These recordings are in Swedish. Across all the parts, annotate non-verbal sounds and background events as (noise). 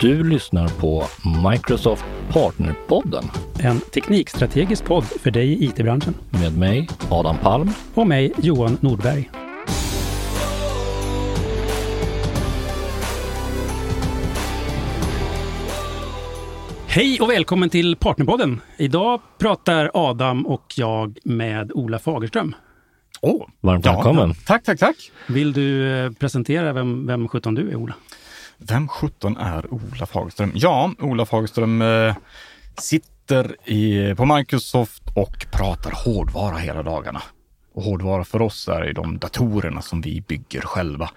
Du lyssnar på Microsoft Partnerpodden En teknikstrategisk podd för dig i IT-branschen. med mig, Adam Palm. Och mig, Johan Nordberg. Hej och välkommen till Partnerpodden. Idag pratar Adam och jag med Ola Fagerström. Åh, Varmt välkommen. ja. Tack, tack, tack. Vill du eh, presentera vem, vem 17 du är, Ola? Vem 17 är Ola Fagerström? Ja, Ola Fagerström eh, sitter i, på Microsoft och pratar hårdvara hela dagarna. Och hårdvara för oss är de datorerna som vi bygger själva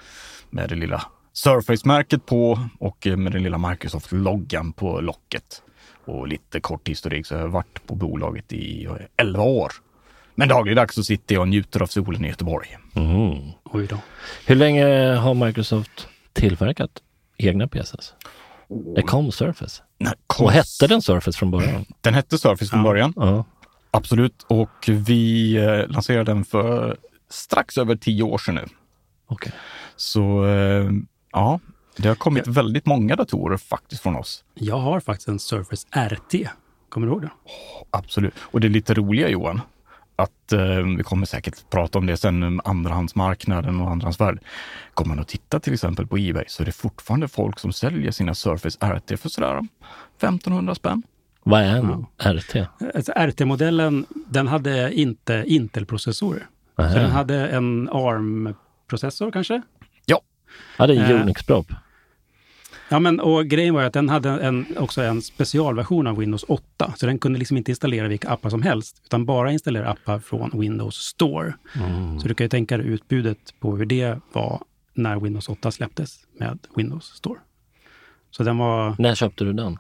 med det lilla Surface-märket på och med den lilla Microsoft-loggan på locket. Och lite kort historik så har jag varit på bolaget i 11 år. Men dagligdags så sitter jag och njuter av solen i Göteborg. Mm. Oj då. Hur länge har Microsoft tillverkat egna PCs? Det kom Surface. Nej, Och hette den Surface från början? Den hette Surface från Ja. början. Ja. Absolut. Och vi eh, lanserade den för strax över tio år sedan nu. Okej. Så eh, ja, det har kommit väldigt många datorer faktiskt från oss. Jag har faktiskt en Surface RT. Kommer du ihåg det? Absolut. Och det är lite roliga Johan, att eh, vi kommer säkert prata om det sen, um, andrahandsmarknaden och andrahandsvärde. Kommer man att titta till exempel på Ebay så är det fortfarande folk som säljer sina Surface RT för sådär 1500 spänn. Vad är en RT? Alltså, RT-modellen, den hade inte Intel-processorer. Så den hade en ARM-processor kanske? Ja, det är Eh. Unix-propp. Ja, men och grejen var ju att den hade en, också en specialversion av Windows 8. Så den kunde liksom inte installera vilka appar som helst, utan bara installera appar från Windows Store. Så du kan ju tänka dig utbudet på hur det var när Windows 8 släpptes med Windows Store. Så den var... När köpte du den?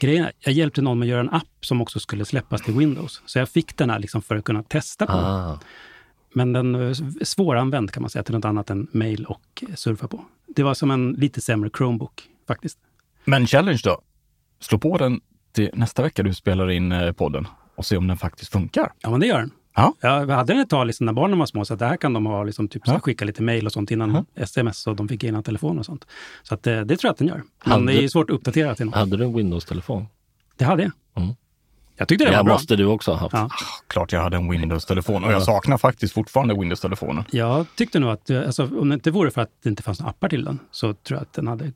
Grejen är, jag hjälpte någon med att göra en app som också skulle släppas till Windows. Så jag fick den här liksom för att kunna testa på. Ah. Men den är svåranvänd kan man säga till något annat än mail och eh, surfa på. Det var som en lite sämre Chromebook faktiskt. Men challenge då? Slå på den till nästa vecka du spelar in eh, podden och se om den faktiskt funkar. Ja, men det gör den. Ja. Jag hade den ett tag liksom, när barnen var små, så att det här kan de ha, liksom, typ, Ja. skicka lite mejl och sånt innan sms och de fick innan telefon och sånt. Så att, eh, det tror jag att den gör. Men Hade- det är svårt att uppdatera till något. Hade du en Windows-telefon? Det hade jag. Mm. Jag tyckte det Det var bra. måste du också ha haft. Ja. Klart jag hade en Windows-telefon och jag saknar faktiskt fortfarande Windows-telefonen. Jag tyckte nog att, alltså, om det inte vore för att det inte fanns några appar till den, så tror jag att den hade...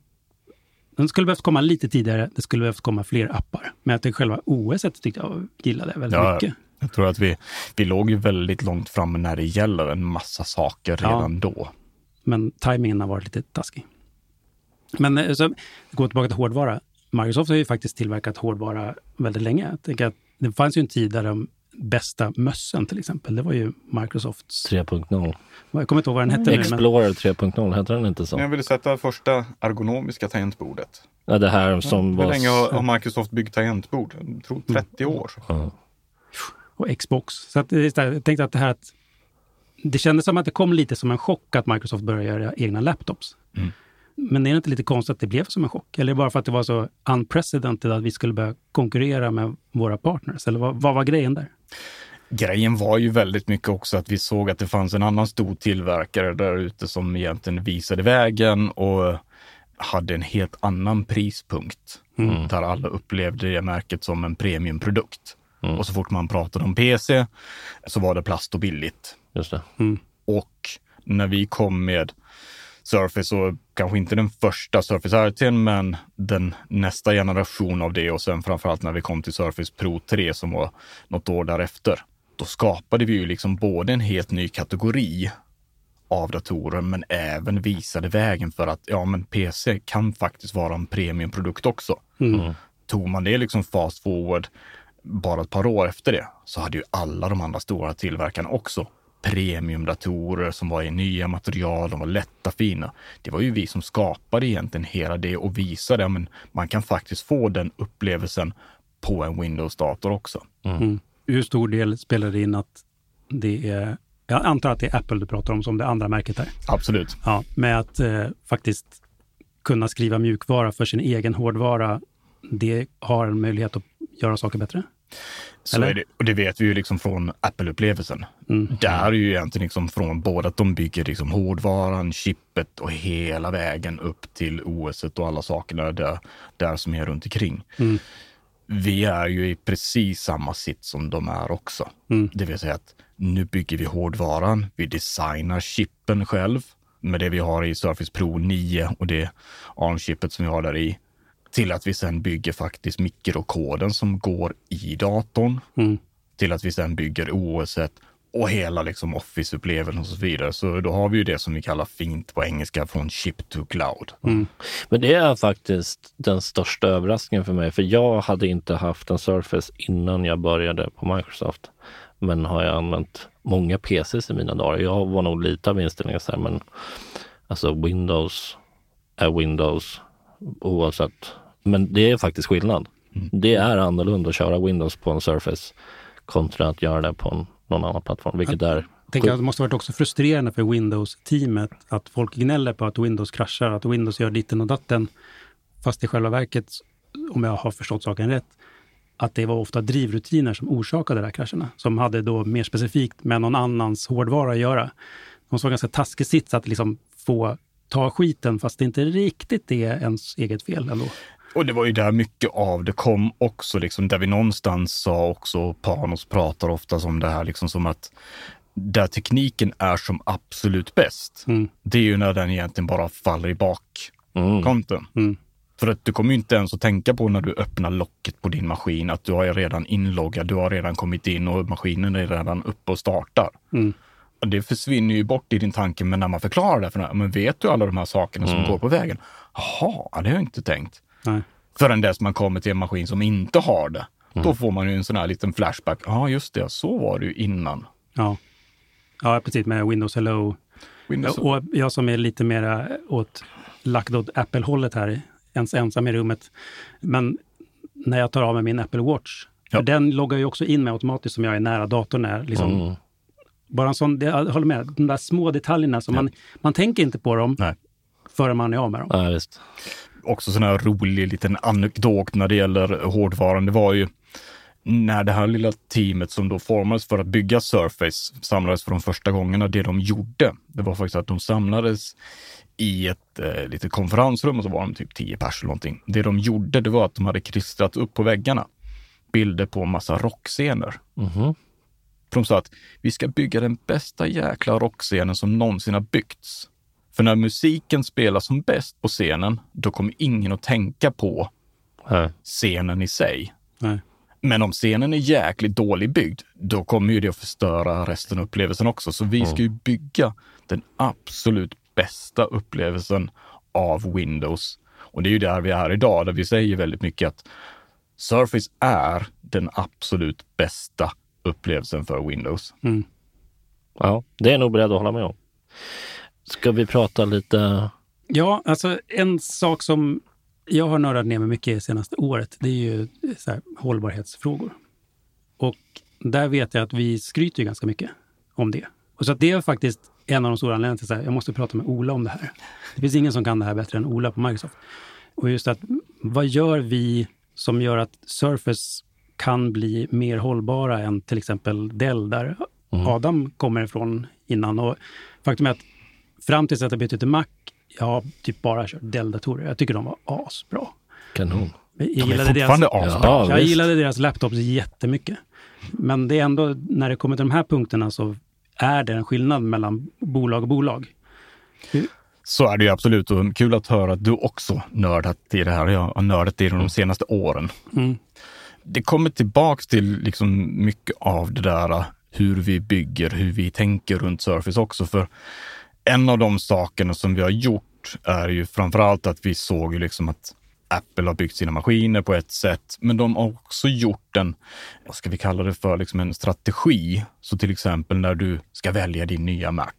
Den skulle behövt komma lite tidigare, det skulle behövt komma fler appar. Men att det själva OS tyckte jag gillade väldigt Ja, mycket. Jag tror att vi, vi låg ju väldigt långt framme när det gäller en massa saker Ja. redan då. Men tajmingen har varit lite taskig. Men eh, så, gå tillbaka till hårdvara. Microsoft har ju faktiskt tillverkat hårdvara väldigt länge. Jag tänker att det fanns ju en tid där de bästa mössen till exempel, det var ju Microsofts... 3.0. Jag kommer inte ihåg vad den hette nu, men Explorer 3.0, hette den inte så? Jag ville sätta första ergonomiska tangentbordet. Ja, det här som Hur var... länge har, Microsoft byggt tangentbord? Jag tror 30 år. Ja. och Xbox. Så att, jag tänkte att det här att det kändes som att det kom lite som en chock att Microsoft började göra egna laptops. Mm. Men är det inte lite konstigt att det blev som en chock? Eller bara för att det var så unprecedented att vi skulle börja konkurrera med våra partners? Eller vad, vad var grejen där? Grejen var ju väldigt mycket också att vi såg att det fanns en annan stor tillverkare där ute som egentligen visade vägen och hade en helt annan prispunkt. Mm. Där alla upplevde det märket som en premiumprodukt. Och så fort man pratade om PC så var det plast och billigt. Just det. Och när vi kom med Surface, så kanske inte den första Surface RT, men den nästa generation av det och sen framförallt när vi kom till Surface Pro 3 som var något år därefter. Då skapade vi ju liksom både en helt ny kategori av datorer, men även visade vägen för att ja, men PC kan faktiskt vara en premiumprodukt också. Tog man det liksom fast forward bara ett par år efter det så hade ju alla de andra stora tillverkarna också premiumdatorer som var i nya material, de var lätta, fina. Det var ju vi som skapade egentligen hela det och visade att man kan faktiskt få den upplevelsen på en Windows-dator också. Hur stor del spelar det in att det är, jag antar att det är Apple du pratar om som det andra märket här. Absolut. Ja, med att eh, faktiskt kunna skriva mjukvara för sin egen hårdvara, det har en möjlighet att göra saker bättre? Så Eller? är det, och det vet vi ju liksom från Apple-upplevelsen. Mm. Där är ju egentligen liksom från både att de bygger liksom hårdvaran, chippet och hela vägen upp till OS och alla sakerna där, där som är runt omkring. Mm. Vi är ju i precis samma sitt som de är också. Mm. Det vill säga att nu bygger vi hårdvaran, vi designar chippen själv med det vi har i Surface Pro 9 och det ARM-chippet som vi har där i. Till att vi sen bygger faktiskt mikrokoden som går i datorn. Mm. Till att vi sen bygger OS och hela liksom Office-upplevelsen och så vidare. Så då har vi ju det som vi kallar fint på engelska från chip to cloud. Mm. Men det är faktiskt den största överraskningen för mig, för jag hade inte haft en Surface innan jag började på Microsoft. Men har jag använt många PCs i mina dagar. Jag var nog lite av inställningen så här, men alltså Windows är Windows oavsett. Men det är faktiskt skillnad. Det är annorlunda att köra Windows på en Surface kontra att göra det på en, någon annan plattform, vilket är Jag tänker att det måste varit också frustrerande för Windows-teamet att folk gnäller på att Windows kraschar, att Windows gör ditten och datten. Fast i själva verket, om jag har förstått saken rätt, att det var ofta drivrutiner som orsakade de där krascherna, som hade då mer specifikt med någon annans hårdvara att göra. De var ganska taskig sits att liksom få ta skiten, fast det inte riktigt är ens eget fel ändå. Och det var ju där mycket av det kom också, liksom, där vi någonstans sa också, Panos pratar ofta om det här, liksom som att där tekniken är som absolut bäst, Mm. det är ju när den egentligen bara faller i bakkanten. Mm. För att du kommer ju inte ens att tänka på när du öppnar locket på din maskin att du har redan inloggad, du har redan kommit in och maskinen är redan uppe och startar. Mm. Och det försvinner ju bort i din tanke, men när man förklarar det för den, men vet du alla de här sakerna som går på vägen? Jaha, det har jag inte tänkt. Nej. Förrän dess man kommer till en maskin som inte har det. Då får man ju en sån här liten flashback. Ja, just det, så var det ju innan. Ja. ja, precis med Windows Hello. Windows. Och jag som är lite mera åt lagd åt Apple-hållet här, ens ensam i rummet. Men när jag tar av mig min Apple Watch, Ja. för den loggar ju också in mig automatiskt som jag är nära datorn. Är, liksom, Mm. Bara en sån, jag håller med, de där små detaljerna som man, man tänker inte på dem Nej. förrän man är av med dem. Ja. Också sån här rolig liten anekdot när det gäller hårdvaran. Det var ju när det här lilla teamet som då formades för att bygga Surface samlades för de första gångerna. Det de gjorde, det var faktiskt att de samlades i ett eh, litet konferensrum och så var de typ 10 pers eller någonting. Det de gjorde, det var att de hade klistrat upp på väggarna bilder på massa rockscener. Mhm. För de sa att vi ska bygga den bästa jäkla rockscenen som någonsin har byggts. För när musiken spelas som bäst på scenen, då kommer ingen att tänka på Ja. scenen i sig. Nej. Men om scenen är jäkligt dålig byggd, då kommer ju det att förstöra resten av upplevelsen också. Så vi ska ju bygga den absolut bästa upplevelsen av Windows. Och det är ju där vi är idag, där vi säger väldigt mycket att Surface är den absolut bästa upplevelsen för Windows. Mm. ja, det är jag nog beredd att hålla med om. Ska vi prata lite... Ja, alltså en sak som jag har nördat ner mig mycket det senaste året, det är ju här, hållbarhetsfrågor. Och där vet jag att vi skryter ganska mycket om det. Och så det är faktiskt en av de stora anledningarna till att jag måste prata med Ola om det här. Det finns ingen som kan det här bättre än Ola på Microsoft. Och just att vad gör vi som gör att Surface kan bli mer hållbara än till exempel Dell, där Adam kommer ifrån innan. Och faktum är att fram tills att jag bytte till Mac, jag har typ bara kört Dell-datorer. Jag tycker de var asbra. Kanon. Jag De är gillade fortfarande deras, asbra. Ja, jag visst. gillade deras laptops jättemycket. Men det är ändå, när det kommer till de här punkterna så är det en skillnad mellan bolag och bolag. Så är det ju absolut och kul att höra att du också nördat i det här. Jag har nördat i det de senaste åren. Mm. Det kommer tillbaks till liksom mycket av det där hur vi bygger, hur vi tänker runt Surface också. För en av de sakerna som vi har gjort är ju framförallt att vi såg ju liksom att Apple har byggt sina maskiner på ett sätt, men de har också gjort en, vad ska vi kalla det för, liksom en strategi. Så till exempel när du ska välja din nya Mac.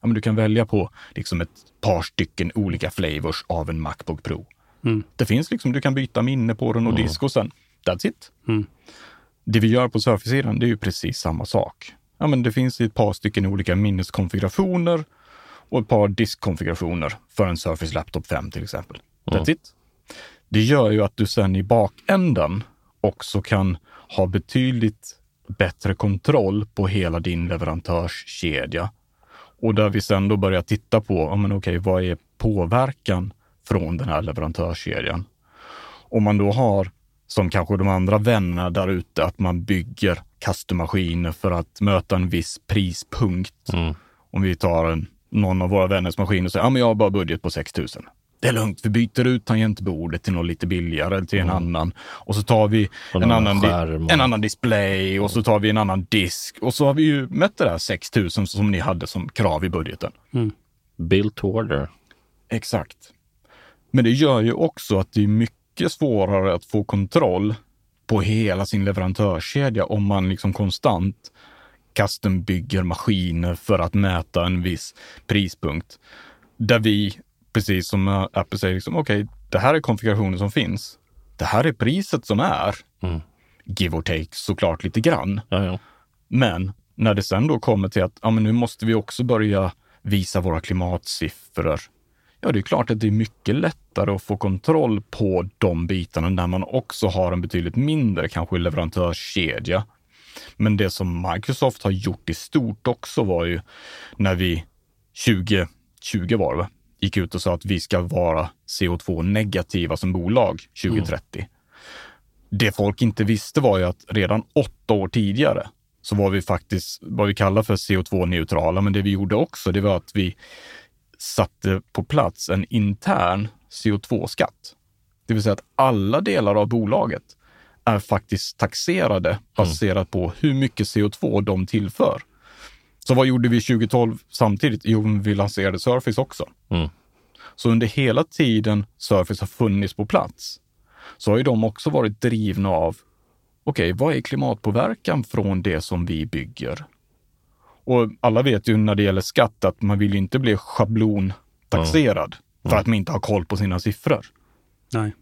Ja, men du kan välja på liksom ett par stycken olika flavors av en Macbook Pro. Mm. Det finns liksom, du kan byta minne på den och disk och sen, that's it. Mm. Det vi gör på Surface-sidan, det är ju precis samma sak. Ja, men det finns ett par stycken olika minneskonfigurationer och ett par diskkonfigurationer för en Surface Laptop 5 till exempel. That's it. Det gör ju att du sen i bakänden också kan ha betydligt bättre kontroll på hela din leverantörskedja. Och där vi sen då börjar titta på, ja men okej, vad är påverkan från den här leverantörskedjan? Om man då har, som kanske de andra vännerna där ute, att man bygger custom-maskiner för att möta en viss prispunkt. Mm. Om vi tar en, någon av våra vänners maskiner och säger, ja men jag har bara budget på 6 000. Det är lugnt, vi byter ut tangentbordet till något lite billigare, eller till en annan. Och så tar vi en annan, en annan display och så tar vi en annan disk. Och så har vi ju mätt det där 6 000 som ni hade som krav i budgeten. Build to order. Exakt. Men det gör ju också att det är mycket svårare att få kontroll på hela sin leverantörskedja om man liksom konstant custom bygger maskiner för att mäta en viss prispunkt. Där vi, precis som Apple säger, liksom, okej, det här är konfigurationen som finns. Det här är priset som är. Mm. Give or take såklart lite grann. Ja, ja. Men när det sen då kommer till att ja, men nu måste vi också börja visa våra klimatsiffror. Ja, det är klart att det är mycket lättare att få kontroll på de bitarna när man också har en betydligt mindre kanske leverantörskedja. Men det som Microsoft har gjort i stort också var ju när vi 2020 var det, gick ut och sa att vi ska vara CO2-negativa som bolag 2030 det folk inte visste var ju att redan åtta år tidigare så var vi faktiskt vad vi kallar för CO2-neutrala. Men det vi gjorde också, det var att vi satte på plats en intern CO2-skatt. Det vill säga att alla delar av bolaget är faktiskt taxerade baserat på hur mycket CO2 de tillför. Så vad gjorde vi 2012 samtidigt? Jo, vi lanserade Surface också. Mm. Så under hela tiden Surface har funnits på plats så har ju de också varit drivna av, okej, vad är klimatpåverkan från det som vi bygger? Och alla vet ju när det gäller skatt att man vill ju inte bli schablontaxerad för att man inte har koll på sina siffror. Nej.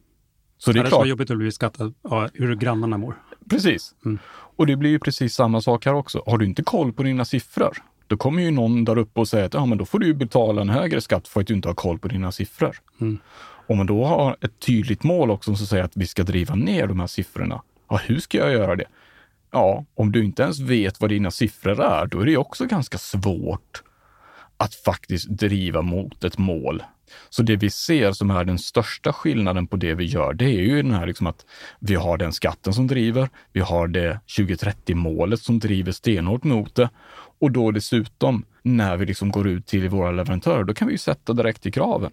Så det Det är är så klart, jobbigt att bli skattad ja, hur grannarna mår. precis. Mm. Och det blir ju precis samma sak här också. Har du inte koll på dina siffror, då kommer ju någon där uppe och säger att ja, men då får du betala en högre skatt för att du inte har koll på dina siffror. Mm. Om man då har ett tydligt mål också som säger att vi ska driva ner de här siffrorna, ja, hur ska jag göra det? Ja, om du inte ens vet vad dina siffror är, då är det också ganska svårt att faktiskt driva mot ett mål. Så det vi ser som är den största skillnaden på det vi gör, det är ju den här liksom att vi har den skatten som driver, vi har det 2030-målet som driver stenhårt mot det och då dessutom när vi liksom går ut till våra leverantörer, då kan vi ju sätta direkt i kraven.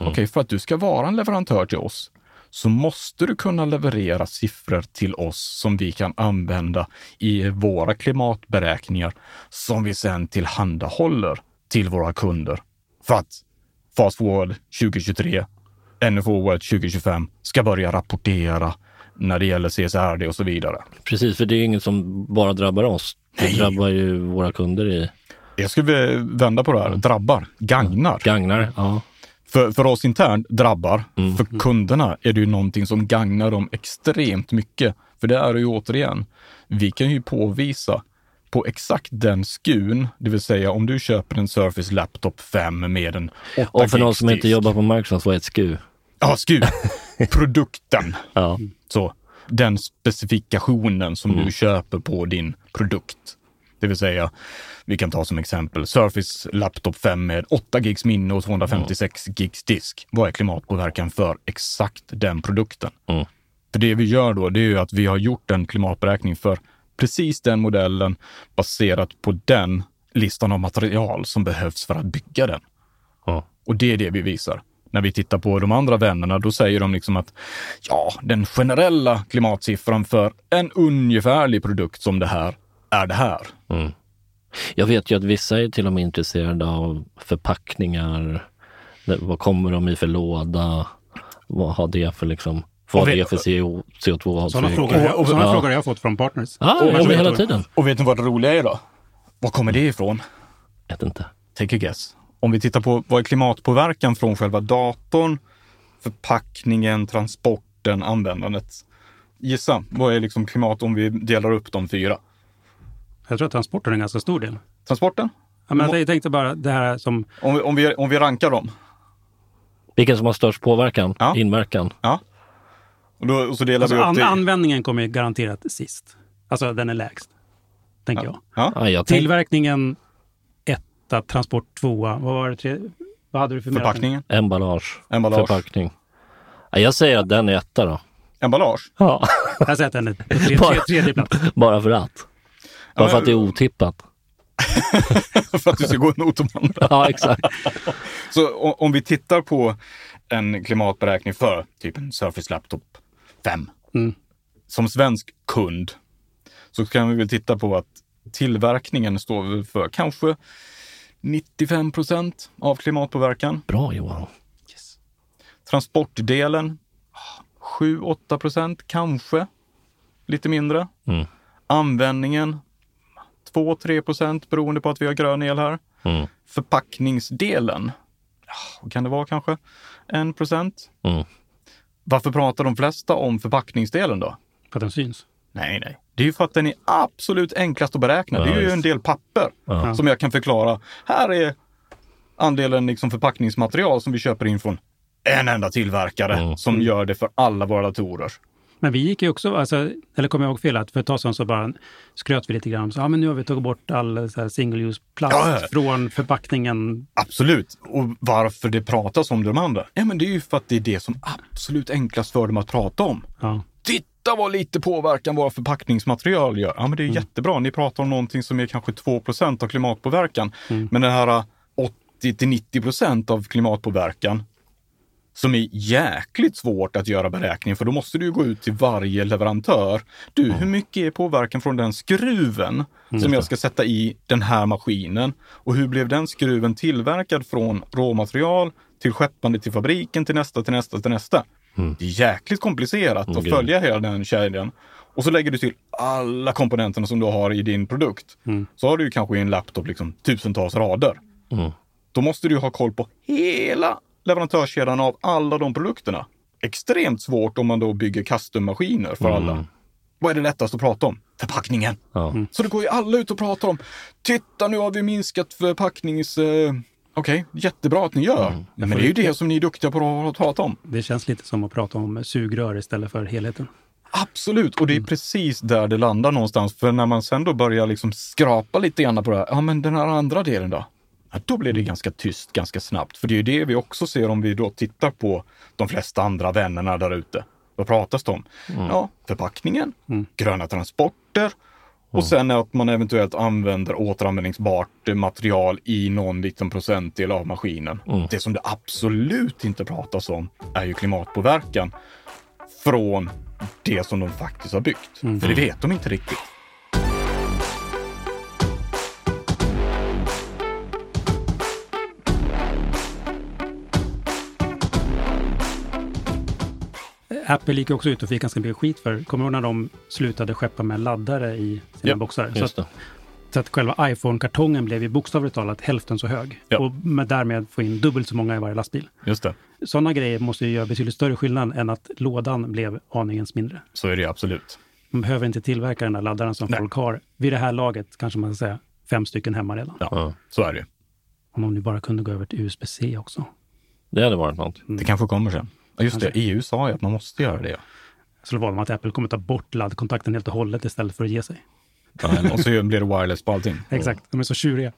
Okej, för att du ska vara en leverantör till oss så måste du kunna leverera siffror till oss som vi kan använda i våra klimatberäkningar som vi sedan tillhandahåller till våra kunder. För att Fast Forward 2023, NF Forward 2025 ska börja rapportera när det gäller CSRD och så vidare. Precis, för det är inget som bara drabbar oss. Det Nej. drabbar ju våra kunder i Jag skulle vända på det här. Drabbar, gagnar. gagnar. Ja. För, för oss internt drabbar, för kunderna är det ju någonting som gagnar dem extremt mycket. För det är det ju återigen, vi kan ju påvisa på exakt den skun, det vill säga om du köper en Surface Laptop 5 med en 8 Och för någon som inte jobbar på Microsoft, vad är ett SKU? Ja, SKU. (laughs) Produkten. Ja. Så den specifikationen som du köper på din produkt. Det vill säga, vi kan ta som exempel Surface Laptop 5 med 8 gigs minne och 256 gigs disk. Vad är klimatpåverkan för exakt den produkten? Mm. För det vi gör då, det är ju att vi har gjort en klimatberäkning för precis den modellen baserat på den listan av material som behövs för att bygga den. Ja. Och det är det vi visar. När vi tittar på de andra vännerna, då säger de liksom att ja, den generella klimatsiffran för en ungefärlig produkt som det här är det här. Jag vet ju att vissa är till och med intresserade av förpackningar. Vad kommer de i för låda? Vad har det för liksom, vad vi- det för CO, CO2-avtryck? Sådana frågor, har jag- och- sådana ja. frågor har jag fått från partners. Ja, Och- och hela du- tiden. Och vet ni vad det roliga är då? Var kommer det ifrån? Vet inte. Take a guess. Om vi tittar på vad är klimatpåverkan från själva datorn, förpackningen, transporten, användandet. Gissa, vad är liksom klimat om vi delar upp de fyra? Jag tror att transporten är en ganska stor del. Transporten? Ja, men jag tänkte bara det här som... Om vi, om vi, om vi rankar dem. Vilken som har störst påverkan, Ja. inverkan? Ja. Och, då, och så delar Alltså, vi upp an, det. användningen kommer garanterat sist. Alltså den är lägst, tänker jag. ja. Ja, jag tänk, Tillverkningen etta, transport tvåa. Vad var det tre? Vad hade du för? Förpackningen. emballage, Emballage. förpackning. Ja, jag säger att den är etta då. Emballage. Ja, Jag säger att den är (laughs) på tre, Bara- tre, tredje plats. bara för att. Bara för att det är otippat. (laughs) för att du ska gå emot de andra. Ja, exakt. Så om vi tittar på en klimatberäkning för typ en Surface Laptop 5. Mm. Som svensk kund så kan vi väl titta på att tillverkningen står för kanske 95 procent av klimatpåverkan. Bra Johan. Yes. Transportdelen 7-8 procent kanske. Lite mindre. Mm. Användningen 2-3 procent beroende på att vi har grön el här. Mm. Förpackningsdelen, kan det vara kanske? 1 procent. Mm. Varför pratar de flesta om förpackningsdelen då? För att den syns. Nej, nej. Det är ju för att den är absolut enklast att beräkna. Ja, det är ju en del papper Ja. som jag kan förklara. Här är andelen liksom förpackningsmaterial som vi köper in från en enda tillverkare Mm. som gör det för alla våra datorer. Men vi gick ju också, alltså, eller kommer jag ihåg fel, att för ett tag sedan så bara skröt vi lite grann. Så, ja, men nu har vi tagit bort all så här, single use plast Ja, ja. från förpackningen. Absolut. Och varför det pratas om de andra? Ja, men det är ju för att det är det som absolut enklast för dem att prata om. Ja. Titta vad lite påverkan våra förpackningsmaterial gör. Ja, men det är jättebra. Ni pratar om någonting som är kanske 2% av klimatpåverkan. Men den här 80 till 90% av klimatpåverkan som är jäkligt svårt att göra beräkning för då måste du gå ut till varje leverantör. Du, hur mycket är påverkan från den skruven som jag ska sätta i den här maskinen? Och hur blev den skruven tillverkad från råmaterial till skeppande till fabriken till nästa, till nästa, till nästa? Det är jäkligt komplicerat att Mm. följa hela den kedjan. Och så lägger du till alla komponenterna som du har i din produkt. Så har du kanske i en laptop liksom tusentals rader. Mm. Då måste du ha koll på hela leverantörskedjan av alla de produkterna. Extremt svårt om man då bygger custom-maskiner för alla. Vad är det lättast att prata om? Förpackningen. Ja. Så det går ju alla ut och pratar om. Titta, nu har vi minskat förpacknings... Eh... Okej, jättebra att ni gör. Men det är ju det som ni är duktiga på att prata om. Det känns lite som att prata om sugrör istället för helheten. Absolut, och det är precis där det landar någonstans. För när man sen då börjar liksom skrapa lite grann på det här, ja men den här andra delen då? Då blir det ganska tyst ganska snabbt. För det är ju det vi också ser om vi då tittar på de flesta andra vännerna där ute. Vad pratas det om? Ja, förpackningen, gröna transporter och sen att man eventuellt använder återanvändningsbart material i någon liten procentdel av maskinen. Det som det absolut inte pratas om är ju klimatpåverkan från det som de faktiskt har byggt. För det vet de inte riktigt. Apple gick också ut och fick ganska mycket skit för, kommer du ihåg när de slutade skeppa med laddare i sina Ja, boxar? Så att, så att själva iPhone-kartongen blev ju bokstavligt talat hälften så hög. Ja. Och med därmed få in dubbelt så många i varje lastbil. Just det. Sådana grejer måste ju göra betydligt större skillnad än att lådan blev aningens mindre. Så är det absolut. Man behöver inte tillverka den där laddaren som Nej. folk har. Vid det här laget kanske man ska säga fem stycken hemma redan. Ja, Ja. så är det. Om de nu bara kunde gå över till USB-C också. Det hade varit något. Det kanske kommer sen. Ja, just det. EU sa ju att man måste göra det. Så det var de att Apple kommer ta bort laddkontakten helt och hållet istället för att ge sig. Och så blir det wireless på allting. (laughs) Exakt, de är så tjuriga.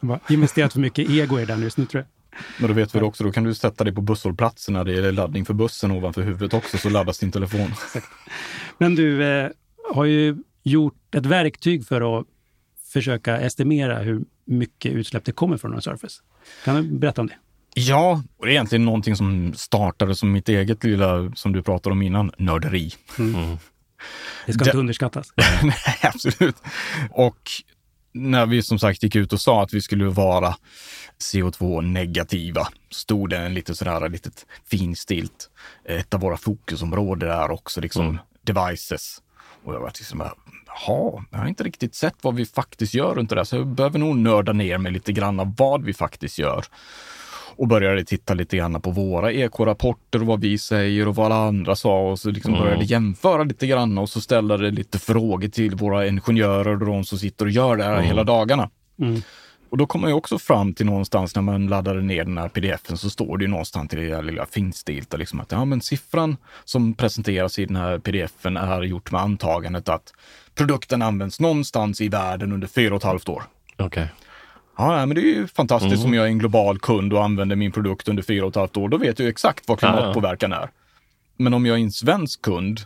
De har investerat för mycket ego i den just nu tror jag. Men då vet vi det också, då kan du sätta dig på busshållplatsen när det är laddning för bussen ovanför huvudet också, så laddas din telefon. (laughs) Men du eh, har ju gjort ett verktyg för att försöka estimera hur mycket utsläpp det kommer från en Surface. Kan du berätta om det? Ja, och det är egentligen någonting som startade som mitt eget lilla, som du pratade om innan, nörderi. Det ska Det- inte underskattas. (laughs) Nej, absolut. Och när vi som sagt gick ut och sa att vi skulle vara CO2-negativa, stod det en lite sådär litet finstilt, ett av våra fokusområden är också liksom devices. Och jag var liksom jaha, jag har inte riktigt sett vad vi faktiskt gör runt det där, så jag behöver nog nörda ner mig lite grann av vad vi faktiskt gör. Och började titta lite grann på våra ekorapporter och vad vi säger och vad alla andra sa och så liksom började jämföra lite grann och så ställde det lite frågor till våra ingenjörer och de som sitter och gör det här hela dagarna. Mm. Och då kommer jag också fram till någonstans när man laddade ner den här pdfen så står det ju någonstans i det där lilla finstilta liksom att ja, men siffran som presenteras i den här pdfen är gjort med antagandet att produkten används någonstans i världen under fyra och ett halvt år. Okej. Okay. Ja, men det är ju fantastiskt mm. om jag är en global kund och använder min produkt under fyra och ett halvt år. Då vet jag exakt vad klimatpåverkan är. Men om jag är en svensk kund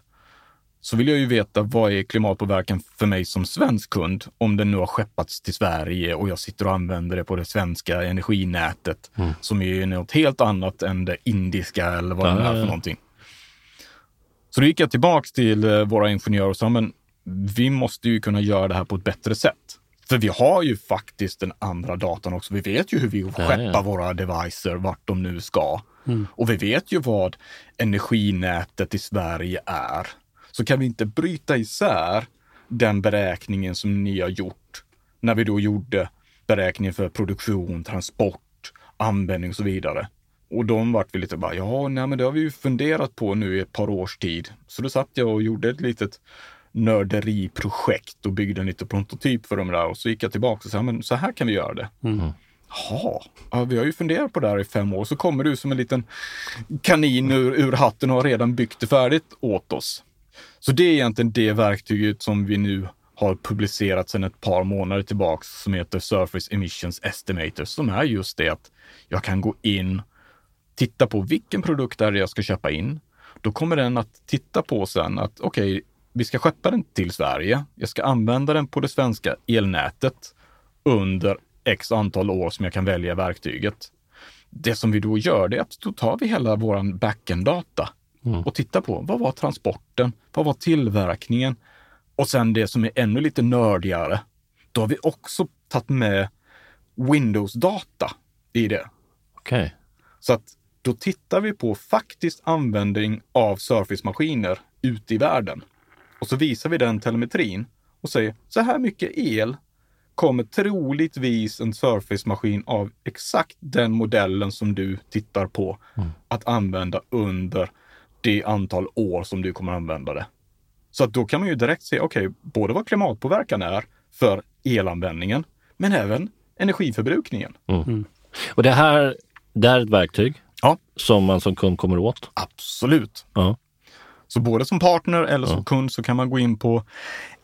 så vill jag ju veta vad är klimatpåverkan för mig som svensk kund om den nu har skeppats till Sverige och jag sitter och använder det på det svenska energinätet mm. som är något helt annat än det indiska eller vad ja, det är för någonting. Så då gick jag tillbaks till eh, våra ingenjörer och sa, men vi måste ju kunna göra det här på ett bättre sätt. För vi har ju faktiskt den andra datan också. Vi vet ju hur vi skeppar ja, våra devices vart de nu ska. Mm. Och vi vet ju vad energinätet i Sverige är så kan vi inte bryta isär den beräkningen som ni har gjort när vi då gjorde beräkningen för produktion, transport, användning och så vidare. Och de vart vi lite bara, ja, nej, men det har vi ju funderat på nu i ett par års tid. Så då satt jag och gjorde ett litet nörderiprojekt och byggde en liten prototyp för dem där och så gick jag tillbaka och sa, men så här kan vi göra det. Mm. Jaha, ja, vi har ju funderat på det här i fem år. Så kommer du som en liten kanin ur, ur hatten och har redan byggt det färdigt åt oss. Så det är egentligen det verktyget som vi nu har publicerat sedan ett par månader tillbaks som heter Surface Emissions Estimator som är just det att jag kan gå in, titta på vilken produkt är det jag ska köpa in. Då kommer den att titta på sen att okej, okay, vi ska skeppa den till Sverige. Jag ska använda den på det svenska elnätet under x antal år som jag kan välja verktyget. Det som vi då gör, det är att då tar vi hela våran backend-data mm. och tittar på vad var transporten? Vad var tillverkningen? Och sen det som är ännu lite nördigare, då har vi också tagit med Windows-data i det. Okej. Okay. Så att då tittar vi på faktisk användning av Surface-maskiner ute i världen. Och så visar vi den telemetrin och säger så här mycket el kommer troligtvis en Surface-maskin av exakt den modellen som du tittar på mm. att använda under det antal år som du kommer använda det. Så att då kan man ju direkt se, okej, okay, både vad klimatpåverkan är för elanvändningen, men även energiförbrukningen. Mm. Mm. Och det här, det är ett verktyg ja. som man som kund kommer åt? Absolut. Ja. Så både som partner eller som ja. kund så kan man gå in på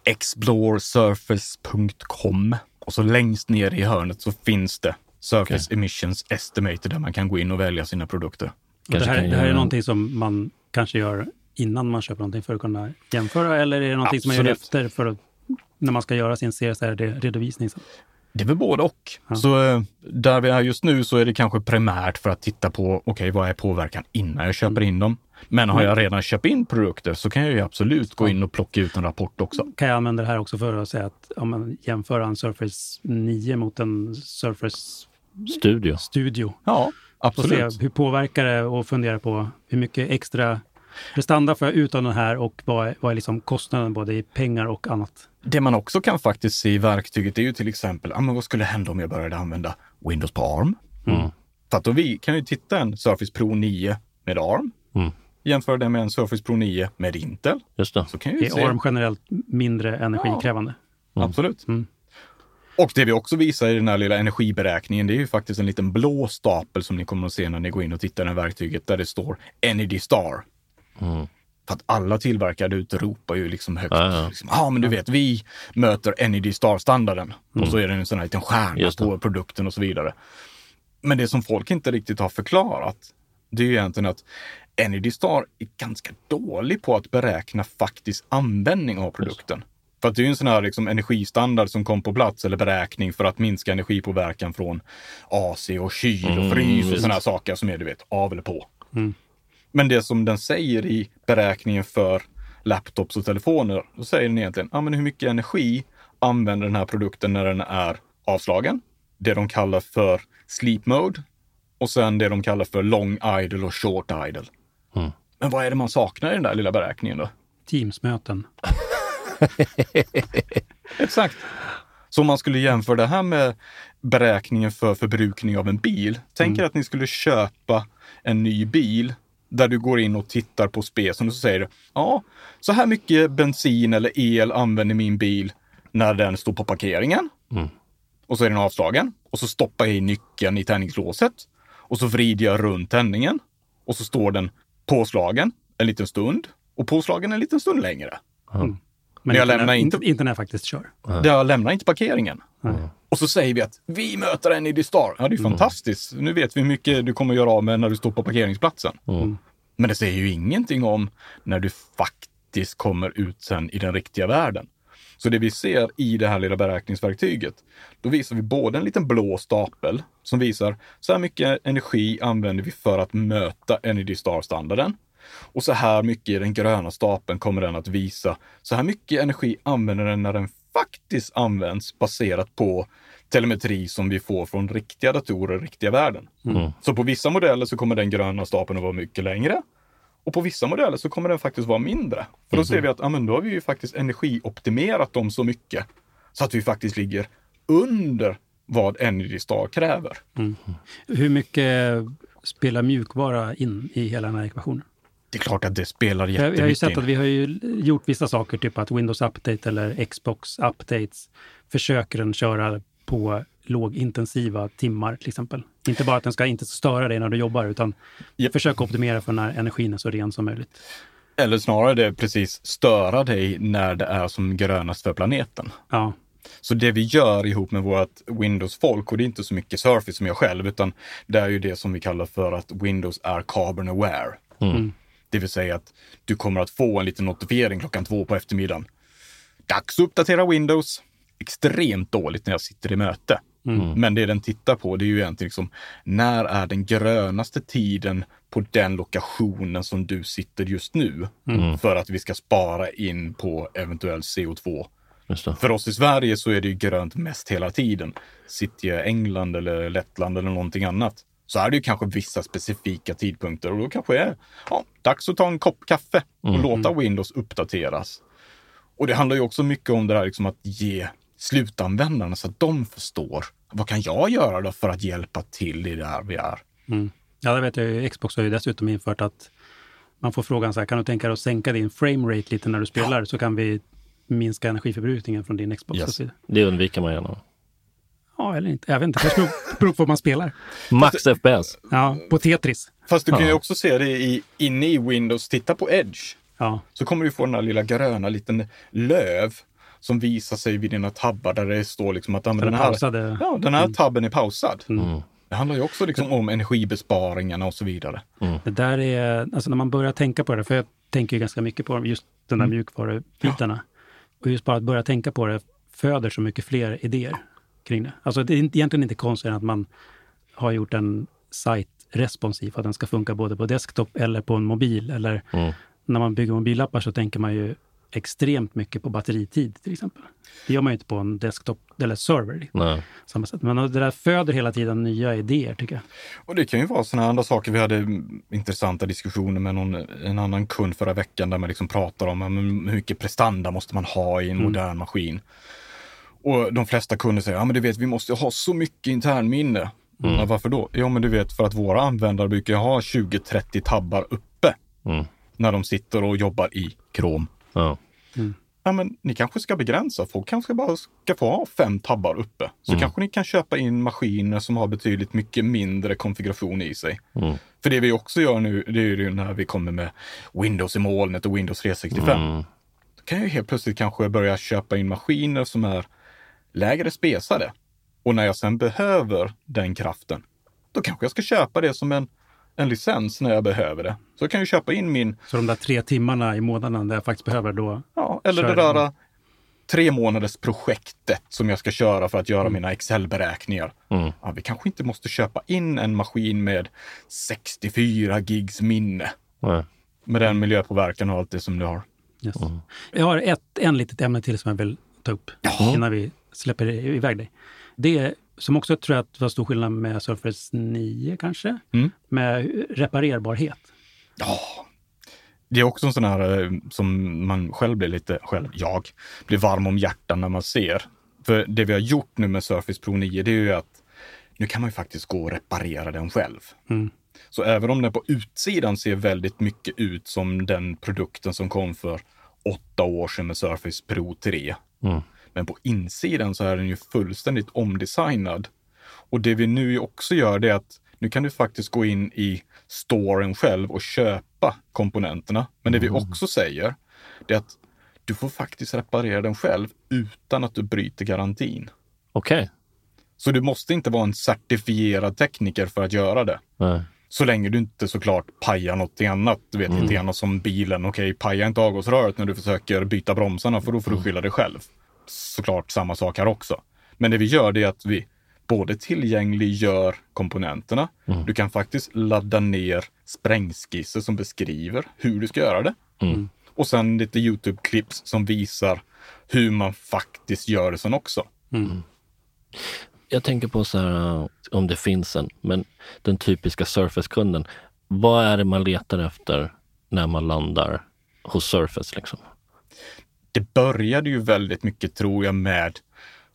exploresurface.com och så längst ner i hörnet så finns det Surface okay. Emissions Estimator där man kan gå in och välja sina produkter. Det här, det här, är någonting som man kanske gör innan man köper någonting för att kunna jämföra eller är det någonting Absolut. som man gör efter för att, när man ska göra sin CSR-redovisning? Det är väl både och. Ja. Så eh, där vi är just nu så är det kanske primärt för att titta på, okej, okay, vad är påverkan innan jag köper in dem? Men har jag redan köpt in produkter så kan jag ju absolut gå in och plocka ut en rapport också. Kan jag använda det här också för att säga att om man jämför en Surface 9 mot en Surface Studio. Studio. Ja, absolut. Och se hur påverkar det och fundera på hur mycket extra prestanda får jag ut av den här och vad är, vad är liksom kostnaden både i pengar och annat? Det man också kan faktiskt se i verktyget är ju till exempel, ah, men vad skulle hända om jag började använda Windows på ARM? Mm. För att då vi kan ju titta en Surface Pro 9 med ARM. Mm. Jämföra det med en Surface Pro 9 med Intel. Just det. Så kan är se. ARM generellt mindre energikrävande? Ja, mm. Absolut. Mm. Och det vi också visar i den här lilla energiberäkningen, det är ju faktiskt en liten blå stapel som ni kommer att se när ni går in och tittar i det här verktyget där det står Energy Star. Mm. För att alla tillverkare ute ropar ju liksom högt. Ja, ja. Liksom, ah, men du vet, vi möter Energy Star-standarden. Mm. Och så är det en sån här liten stjärna på produkten och så vidare. Men det som folk inte riktigt har förklarat, det är ju egentligen att Energy Star är ganska dålig på att beräkna faktisk användning av produkten. För att det är ju en sån här liksom energistandard som kom på plats eller beräkning för att minska energipåverkan från AC och kyl och mm, frys och sådana här saker som är du vet av eller på. Mm. Men det som den säger i beräkningen för laptops och telefoner, då säger den egentligen, ja men hur mycket energi använder den här produkten när den är avslagen? Det de kallar för sleep mode och sen det de kallar för long idle och short idle. Mm. Men vad är det man saknar i den där lilla beräkningen då? Teamsmöten. (laughs) Exakt. Så om man skulle jämföra det här med beräkningen för förbrukning av en bil. Tänk er mm. att ni skulle köpa en ny bil där du går in och tittar på specen och så säger du, ja, så här mycket bensin eller el använder min bil när den står på parkeringen. Mm. Och så är den avslagen. och så stoppar jag i nyckeln i tändningslåset och så vrider jag runt tändningen och så står den påslagen en liten stund och påslagen en liten stund längre. Men Men jag inte, lämnar när, inte- inte, när jag faktiskt kör. Jag lämnar inte parkeringen. Nej. Och så säger vi att vi möter en i The Star. Ja, det är fantastiskt. Nu vet vi hur mycket du kommer göra av med när du står på parkeringsplatsen. Men det säger ju ingenting om när du faktiskt kommer ut sen i den riktiga världen. Så det vi ser i det här lilla beräkningsverktyget, då visar vi både en liten blå stapel som visar så här mycket energi använder vi för att möta Energy Star-standarden. Och så här mycket i den gröna stapeln kommer den att visa. Så här mycket energi använder den när den faktiskt används baserat på telemetri som vi får från riktiga datorer i riktiga världen. Så på vissa modeller så kommer den gröna stapeln att vara mycket längre. Och på vissa modeller så kommer den faktiskt vara mindre. För då ser vi att ja, men då har vi ju faktiskt energioptimerat dem så mycket så att vi faktiskt ligger under vad Energy Star kräver. Hur mycket spelar mjukvara in i hela den här ekvationen? Det är klart att det spelar jättemycket jag har ju sett att vi har ju gjort vissa saker, typ att Windows Update eller Xbox Updates försöker den köra på lågintensiva timmar till exempel. Inte bara att den ska inte störa dig när du jobbar, utan Japp. försöka optimera för när energin är så ren som möjligt. Eller snarare det precis störa dig när det är som grönast för planeten. Ja, Så det vi gör ihop med vårt Windows-folk, och det är inte så mycket Surface som jag själv, utan det är ju det som vi kallar för att Windows är carbon aware. Det vill säga att du kommer att få en liten notifiering klockan två på eftermiddagen. Dags att uppdatera Windows. Extremt dåligt när jag sitter i möte. Men det den tittar på, det är ju egentligen liksom, när är den grönaste tiden på den lokationen som du sitter just nu? För att vi ska spara in på eventuell CO2 Just det. för oss i Sverige så är det ju grönt mest hela tiden. Sitter jag i England eller Lettland eller någonting annat så är det ju kanske vissa specifika tidpunkter och då kanske är ja, dags att ta en kopp kaffe och låta Windows uppdateras. Och det handlar ju också mycket om det här liksom att ge slutanvändarna så att de förstår vad kan jag göra då för att hjälpa till i det här vi är. mm. ja det vet jag ju. Xbox har ju dessutom infört att man får frågan så här, kan du tänka dig att sänka din framerate lite när du spelar så kan vi minska energiförbrukningen från din Xbox. Yes. Det undviker man gärna. Ja, eller inte. Jag vet inte. Det beror beror på vad man spelar. Max FPS. Ja, på Tetris. Fast du kan ju Ja. också se det i, inne i Windows. Titta på Edge. Ja, så kommer du få den här lilla gröna liten löv som visar sig vid dina tabbar där det står liksom att ja, den den, här, pausade. ja, den här tabben är pausad. Mm. Det handlar ju också liksom om energibesparingarna och så vidare. Det där är, alltså när man börjar tänka på det, för jag tänker ju ganska mycket på just den där mjukvarubitarna. Och just bara att börja tänka på det föder så mycket fler idéer kring det. Alltså det är egentligen inte konstigt att man har gjort en sajt responsiv, att den ska funka både på desktop eller på en mobil. Eller Mm. när man bygger mobilappar så tänker man ju extremt mycket på batteritid till exempel. Det gör man ju inte på en desktop eller server. Nej. Samma sätt. Men det där föder hela tiden nya idéer tycker jag. Och det kan ju vara sådana andra saker. Vi hade mm, intressanta diskussioner med någon, en annan kund förra veckan där man liksom pratar om hur mycket prestanda måste man ha i en modern maskin. Och de flesta kunder säger, ja men du vet, vi måste ha så mycket internminne. Ja, varför då? Ja men du vet, för att våra användare brukar ha 20-30 tabbar uppe Mm. när de sitter och jobbar i Chrome. Ja. Ja, men ni kanske ska begränsa. Folk kanske bara ska få ha fem tabbar uppe. Så kanske ni kan köpa in maskiner som har betydligt mycket mindre konfiguration i sig. Mm. För det vi också gör nu, det är ju när vi kommer med Windows i molnet och Windows 365. Mm. Då kan jag helt plötsligt kanske börja köpa in maskiner som är lägre spesade. Och när jag sen behöver den kraften, då kanske jag ska köpa det som en, en licens när jag behöver det. Så jag kan ju köpa in min Så de där tre timmarna i månaden där jag faktiskt behöver då Ja, eller det där tre månaders projektet som jag ska köra för att göra mina Excel-beräkningar. Mm. Ja, vi kanske inte måste köpa in en maskin med 64 gigs minne Mm. Nej. med den miljöpåverkan och allt det som du har. Yes. Jag har ett en litet ämne till som jag vill ta upp innan vi släpper iväg dig. Det är, som också tror jag att det var stor skillnad med Surface 9 kanske, Mm. med reparerbarhet. Ja, det är också en sån här eh, som man själv blir lite, själv, jag, blir varm om hjärtat när man ser. För det vi har gjort nu med Surface Pro 9, det är ju att nu kan man ju faktiskt gå och reparera den själv. Mm. Så även om den på utsidan ser väldigt mycket ut som den produkten som kom för åtta år sedan med Surface Pro 3. Mm. Men på insidan så är den ju fullständigt omdesignad. Och det vi nu också gör det är att nu kan du faktiskt gå in i storen själv och köpa komponenterna. Men det vi också säger, är att du får faktiskt reparera den själv utan att du bryter garantin. Okej. Så du måste inte vara en certifierad tekniker för att göra det. Nej. Så länge du inte såklart pajar något annat. Du vet, lite grann som bilen. Okej, paja inte avgasröret när du försöker byta bromsarna för då får du skylla dig själv. Såklart samma sak här också. Men det vi gör det är att vi både tillgängliggör komponenterna. Du kan faktiskt ladda ner sprängskisser som beskriver hur du ska göra det. Och sen lite Youtube-klipps som visar hur man faktiskt gör det sen också. Jag tänker på så här, om det finns en, men den typiska Surface-kunden. Vad är det man letar efter när man landar hos Surface? Liksom? Det började ju väldigt mycket, tror jag, med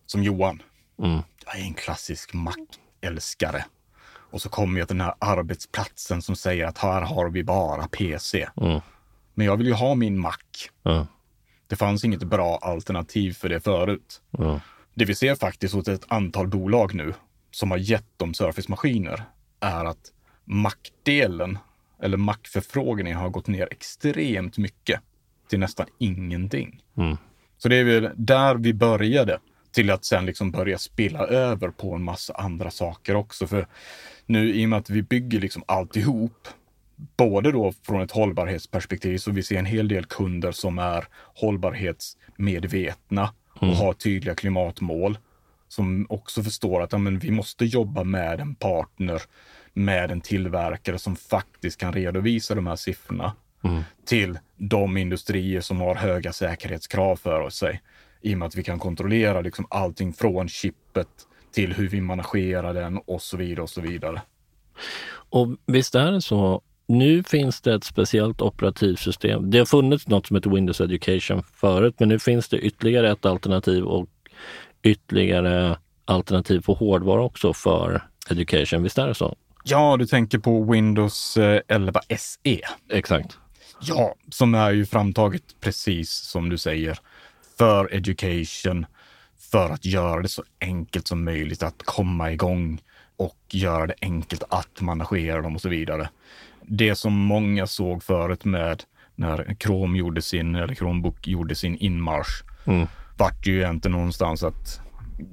som Johan. Mm. Jag är en klassisk Mac-älskare. Och så kommer jag till den här arbetsplatsen som säger att här har vi bara PC. Mm. Men jag vill ju ha min Mac. Ja, Det fanns inget bra alternativ för det förut. ja, Det vi ser faktiskt hos ett antal bolag nu som har gett dem Surface-maskiner är att Mac-delen eller Mac-förfrågningen har gått ner extremt mycket till nästan ingenting. Mm. Så det är väl där vi började till att sen liksom börja spilla över på en massa andra saker också. För nu i och med att vi bygger liksom alltihop, både då från ett hållbarhetsperspektiv, så vi ser en hel del kunder som är hållbarhetsmedvetna och har tydliga klimatmål. Som också förstår att ja, men vi måste jobba med en partner, med en tillverkare som faktiskt kan redovisa de här siffrorna till de industrier som har höga säkerhetskrav för sig. I och med att vi kan kontrollera liksom allting från chippet till hur vi managerar den och så vidare och så vidare. Och visst är det så, nu finns det ett speciellt operativsystem. Det har funnits något som heter Windows Education förut, men nu finns det ytterligare ett alternativ och ytterligare alternativ på hårdvara också för Education. Visst är det så? Ja, du tänker på Windows eh, 11 SE. Exakt. Ja, som är ju framtaget precis som du säger för education, för att göra det så enkelt som möjligt att komma igång och göra det enkelt att managera dem och så vidare. Det som många såg förut med när Chrome gjorde sin, eller Chromebook gjorde sin inmarsch, Mm. vart ju egentligen någonstans att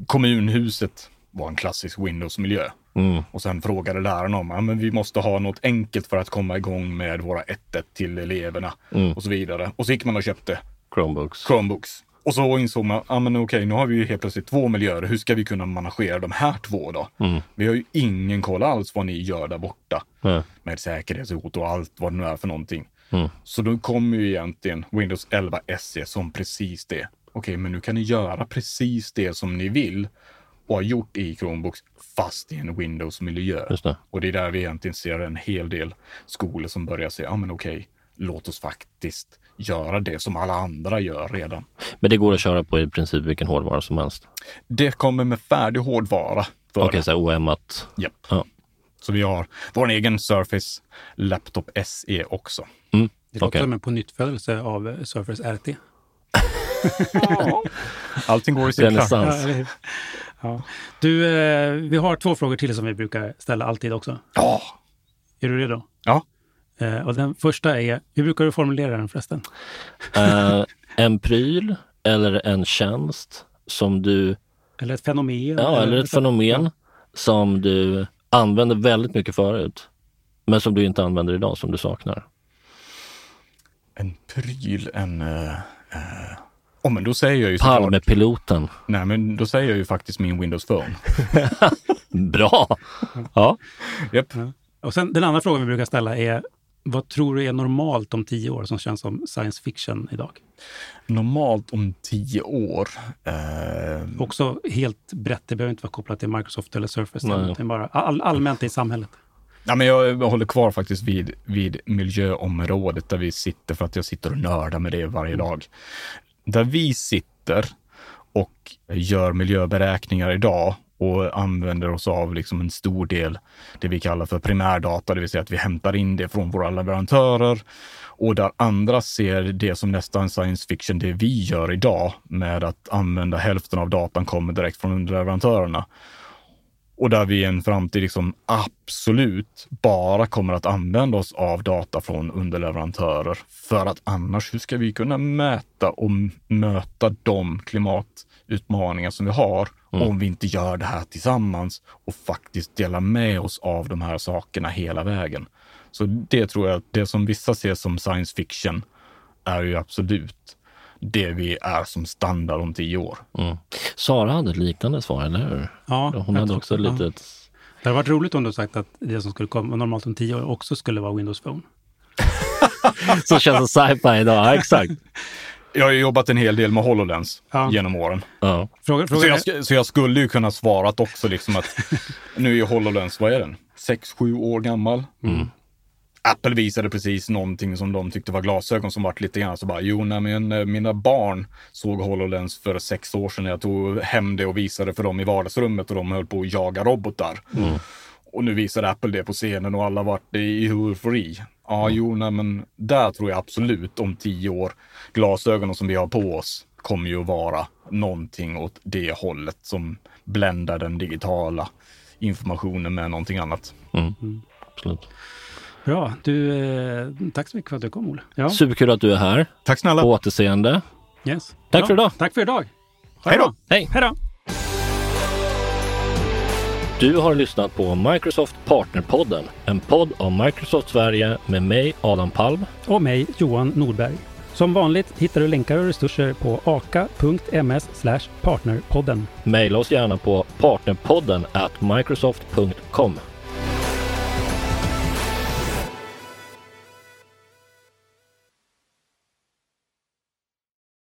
kommunhuset var en klassisk Windows-miljö. Mm. Och sen frågade lärarna om, ja men vi måste ha något enkelt för att komma igång med våra 1 till eleverna Mm. och så vidare. Och så gick man och köpte Chromebooks. Chromebooks. Och så insåg man, ja men okej, nu har vi ju helt plötsligt två miljöer. Hur ska vi kunna managera de här två då? Mm. Vi har ju ingen koll alls vad ni gör där borta Ja. med säkerhetshot och allt vad det nu är för någonting. Mm. Så då kommer ju egentligen Windows 11 SE som precis det. Okej, men nu kan ni göra precis det som ni vill och har gjort i Chromebooks fast i en Windows-miljö. Och det är där vi egentligen ser en hel del skolor som börjar säga, ja men okej, låt oss faktiskt göra det som alla andra gör redan. Men det går att köra på i princip vilken hårdvara som helst. Det kommer med färdig hårdvara. Okej, det. så OM-at. Japp. Ja. Så vi har vår egen Surface Laptop SE också. Mm. Det låter Okej. som en pånyttfödelse av Surface RT. (laughs) Allting går i takt. Ja, eller ja. Du, eh, vi har två frågor till som vi brukar ställa alltid också. Ja. Är du redo? Ja. Eh, och den första är, hur brukar du formulera den förresten? Eh, en pryl eller en tjänst som du, Eller ett fenomen? ja, eller ett fenomen som du använde väldigt mycket förut, men som du inte använder idag, som du saknar. En pryl, en... Uh, oh, men då säger jag ju såklart, Palmepiloten. Nej, men då säger jag ju faktiskt min Windows Phone. (laughs) Bra! Ja. Japp. Och sen den andra frågan vi brukar ställa är, vad tror du är normalt om tio år som känns som science fiction idag? Normalt om tio år. eh, Också helt brett, det behöver inte vara kopplat till Microsoft eller Surface, Nej. utan bara all, allmänt i samhället. Ja, men jag håller kvar faktiskt vid, vid miljöområdet där vi sitter för att jag sitter och nördar med det varje dag. Där vi sitter och gör miljöberäkningar idag och använder oss av liksom en stor del det vi kallar för primärdata, det vill säga att vi hämtar in det från våra leverantörer och där andra ser det som nästan science fiction, det vi gör idag med att använda hälften av datan kommer direkt från underleverantörerna. Och där vi i en framtid liksom absolut bara kommer att använda oss av data från underleverantörer. För att annars, hur ska vi kunna mäta och möta de klimatutmaningar som vi har mm. om vi inte gör det här tillsammans och faktiskt delar med oss av de här sakerna hela vägen. Så det tror jag, det som vissa ser som science fiction är ju absolut det vi är som standard om tio år. Mm. Sara hade ett liknande svar, eller hur? Ja. Hon hade också lite... Ja. Det hade varit roligt om du sagt att det som skulle komma normalt om tio år också skulle vara Windows Phone. (laughs) som känns som sci-fi idag, ja, exakt. (laughs) Jag har jobbat en hel del med HoloLens ja. genom åren. Ja. Fråga, fråga så, jag, så, jag, skulle ju kunna svara att också liksom att (laughs) nu är HoloLens, vad är den? Sex, sju år gammal. Mm. Apple visade precis någonting som de tyckte var glasögon som vart lite grann så bara, jo, nej, men eh, mina barn såg HoloLens för sex år sedan. Jag tog hem det och visade för dem i vardagsrummet och de höll på att jaga robotar. Mm. Och nu visade Apple det på scenen och alla vart i eufori. Ja, mm. jo, nej, men där tror jag absolut om tio år, glasögonen som vi har på oss kommer ju att vara någonting åt det hållet som bländar den digitala informationen med någonting annat. Mm. Mm. Absolut. Bra. Du, eh, tack så mycket för att du kom, Olle. Ja. Superkul att du är här. Tack snälla. På återseende. Yes. Tack Bra. för idag. Tack för idag. Hej då. Hej. Hej då. Du har lyssnat på Microsoft Partnerpodden, en podd om Microsoft Sverige med mig Adam Palm och mig Johan Nordberg. Som vanligt hittar du länkar och resurser på aka.ms partnerpodden. Maila oss gärna på partnerpodden at microsoft.com.